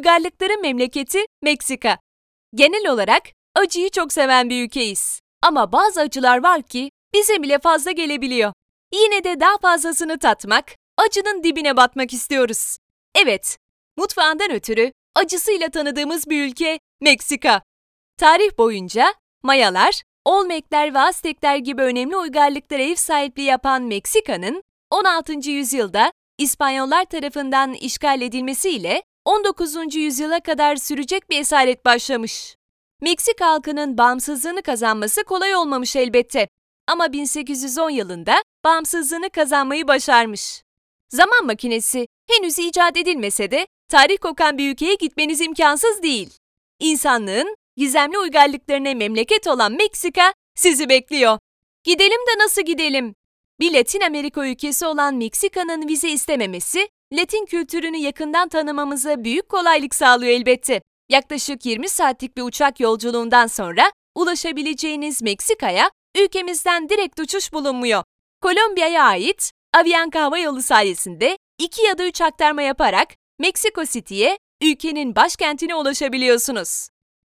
Uygarlıkların memleketi Meksika. Genel olarak acıyı çok seven bir ülkeyiz. Ama bazı acılar var ki bize bile fazla gelebiliyor. Yine de daha fazlasını tatmak, acının dibine batmak istiyoruz. Evet, mutfağından ötürü acısıyla tanıdığımız bir ülke Meksika. Tarih boyunca Mayalar, Olmekler ve Aztekler gibi önemli uygarlıklara ev sahipliği yapan Meksika'nın 16. yüzyılda İspanyollar tarafından işgal edilmesiyle 19. yüzyıla kadar sürecek bir esaret başlamış. Meksika halkının bağımsızlığını kazanması kolay olmamış elbette ama 1810 yılında bağımsızlığını kazanmayı başarmış. Zaman makinesi henüz icat edilmese de tarih kokan bir ülkeye gitmeniz imkansız değil. İnsanlığın gizemli uygarlıklarına memleket olan Meksika sizi bekliyor. Gidelim de nasıl gidelim? Bir Latin Amerika ülkesi olan Meksika'nın vize istememesi, Latin kültürünü yakından tanımamıza büyük kolaylık sağlıyor elbette. Yaklaşık 20 saatlik bir uçak yolculuğundan sonra ulaşabileceğiniz Meksika'ya ülkemizden direkt uçuş bulunmuyor. Kolombiya'ya ait Avianca Hava Yolu sayesinde 2 ya da 3 aktarma yaparak Meksiko City'ye, ülkenin başkentine ulaşabiliyorsunuz.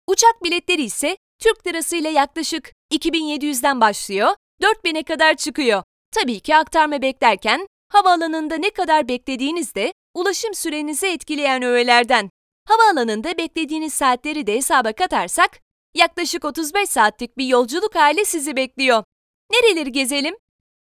Uçak biletleri ise Türk lirası ile yaklaşık 2700'den başlıyor, 4000'e kadar çıkıyor. Tabii ki aktarma beklerken havaalanında ne kadar beklediğiniz de ulaşım sürenizi etkileyen öğelerden. Havaalanında beklediğiniz saatleri de hesaba katarsak yaklaşık 35 saatlik bir yolculuk hali sizi bekliyor. Nereleri gezelim?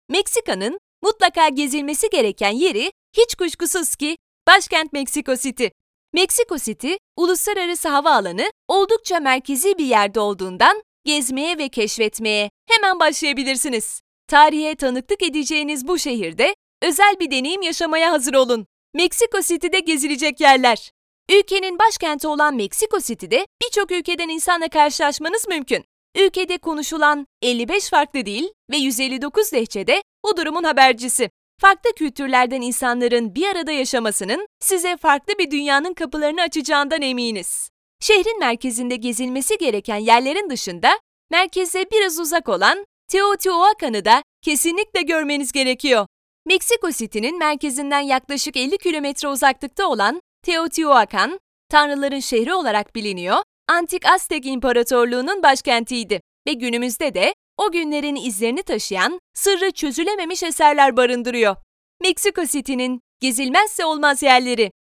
Meksika'nın mutlaka gezilmesi gereken yeri hiç kuşkusuz ki başkent Meksiko City. Meksiko City, uluslararası havaalanı oldukça merkezi bir yerde olduğundan gezmeye ve keşfetmeye hemen başlayabilirsiniz. Tarihe tanıklık edeceğiniz bu şehirde özel bir deneyim yaşamaya hazır olun. Meksiko City'de gezilecek yerler. Ülkenin başkenti olan Meksiko City'de birçok ülkeden insanla karşılaşmanız mümkün. Ülkede konuşulan 55 farklı dil ve 159 lehçede bu durumun habercisi. Farklı kültürlerden insanların bir arada yaşamasının size farklı bir dünyanın kapılarını açacağından eminiz. Şehrin merkezinde gezilmesi gereken yerlerin dışında merkeze biraz uzak olan Teotihuacan'ı da kesinlikle görmeniz gerekiyor. Meksiko City'nin merkezinden yaklaşık 50 kilometre uzaklıkta olan Teotihuacan, tanrıların şehri olarak biliniyor, Antik Aztek İmparatorluğu'nun başkentiydi ve günümüzde de o günlerin izlerini taşıyan sırrı çözülememiş eserler barındırıyor. Meksiko City'nin gezilmezse olmaz yerleri.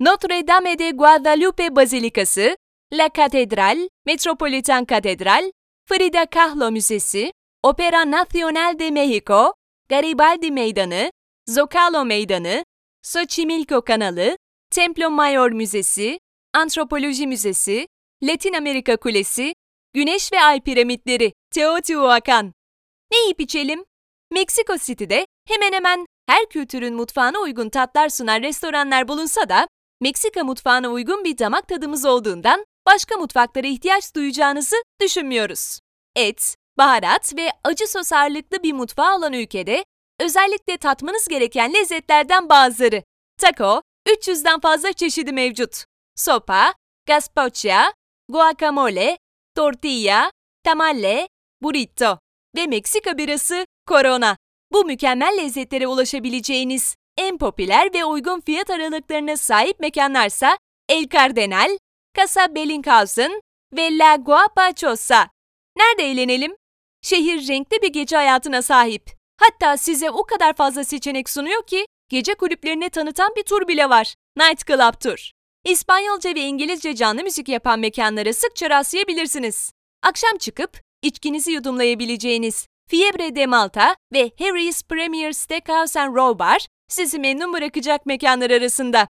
Notre Dame de Guadalupe Bazilikası, La Catedral, Metropolitan Katedral, Frida Kahlo Müzesi, Opera Nacional de Mexico, Garibaldi Meydanı, Zocalo Meydanı, Xochimilco Kanalı, Templo Mayor Müzesi, Antropoloji Müzesi, Latin Amerika Kulesi, Güneş ve Ay Piramitleri, Teotihuacan. Ne yiyip içelim? Meksiko City'de hemen hemen her kültürün mutfağına uygun tatlar sunan restoranlar bulunsa da Meksika mutfağına uygun bir damak tadımız olduğundan başka mutfaklara ihtiyaç duyacağınızı düşünmüyoruz. Et, baharat ve acı sos ağırlıklı bir mutfağı olan ülkede özellikle tatmanız gereken lezzetlerden bazıları. Taco, 300'den fazla çeşidi mevcut. Sopa, gazpacho, guacamole, tortilla, tamale, burrito ve Meksika birası Corona. Bu mükemmel lezzetlere ulaşabileceğiniz en popüler ve uygun fiyat aralıklarına sahip mekanlarsa El Cardenal, Casa Bellinghausen ve La Guapachosa. Nerede eğlenelim? Şehir renkli bir gece hayatına sahip. Hatta size o kadar fazla seçenek sunuyor ki gece kulüplerini tanıtan bir tur bile var. Night Club Tour. İspanyolca ve İngilizce canlı müzik yapan mekanlara sıkça rastlayabilirsiniz. Akşam çıkıp içkinizi yudumlayabileceğiniz Fiebre de Malta ve Harry's Premier Steakhouse and Row Bar sizi memnun bırakacak mekanlar arasında.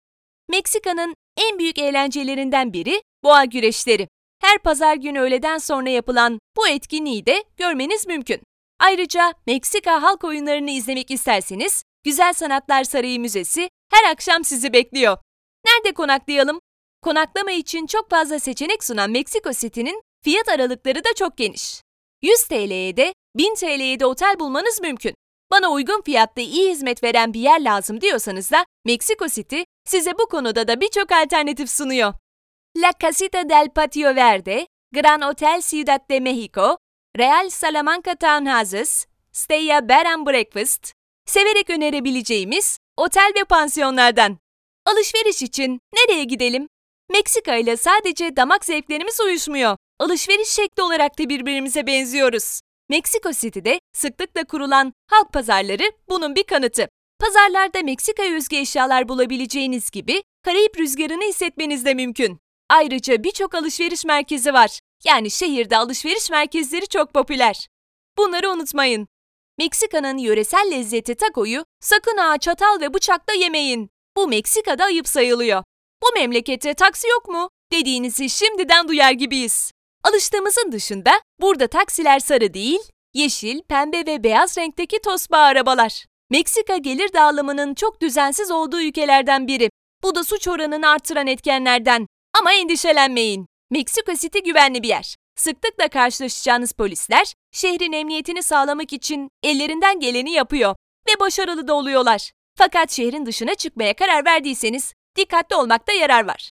Meksika'nın en büyük eğlencelerinden biri boğa güreşleri. Her pazar günü öğleden sonra yapılan bu etkinliği de görmeniz mümkün. Ayrıca Meksika halk oyunlarını izlemek isterseniz Güzel Sanatlar Sarayı Müzesi her akşam sizi bekliyor. Nerede konaklayalım? Konaklama için çok fazla seçenek sunan Meksiko City'nin fiyat aralıkları da çok geniş. 100 TL'ye de 1000 TL'ye de otel bulmanız mümkün. Bana uygun fiyatta iyi hizmet veren bir yer lazım diyorsanız da Meksiko City size bu konuda da birçok alternatif sunuyor. La Casita del Patio Verde, Gran Hotel Ciudad de Mexico, Real Salamanca Townhouses, Staya Bed and Breakfast, severek önerebileceğimiz otel ve pansiyonlardan. Alışveriş için nereye gidelim? Meksika ile sadece damak zevklerimiz uyuşmuyor. Alışveriş şekli olarak da birbirimize benziyoruz. Meksiko City'de sıklıkla kurulan halk pazarları bunun bir kanıtı. Pazarlarda Meksika'ya özgü eşyalar bulabileceğiniz gibi Karayip rüzgarını hissetmeniz de mümkün. Ayrıca birçok alışveriş merkezi var. Yani şehirde alışveriş merkezleri çok popüler. Bunları unutmayın. Meksika'nın yöresel lezzeti takoyu sakın ha çatal ve bıçakla yemeyin. Bu Meksika'da ayıp sayılıyor. Bu memlekette taksi yok mu? Dediğinizi şimdiden duyar gibiyiz. Alıştığımızın dışında burada taksiler sarı değil, yeşil, pembe ve beyaz renkteki tosba arabalar. Meksika gelir dağılımının çok düzensiz olduğu ülkelerden biri. Bu da suç oranını artıran etkenlerden. Ama endişelenmeyin. Meksiko City güvenli bir yer. Sıklıkla karşılaşacağınız polisler şehrin emniyetini sağlamak için ellerinden geleni yapıyor ve başarılı da oluyorlar. Fakat şehrin dışına çıkmaya karar verdiyseniz dikkatli olmakta yarar var.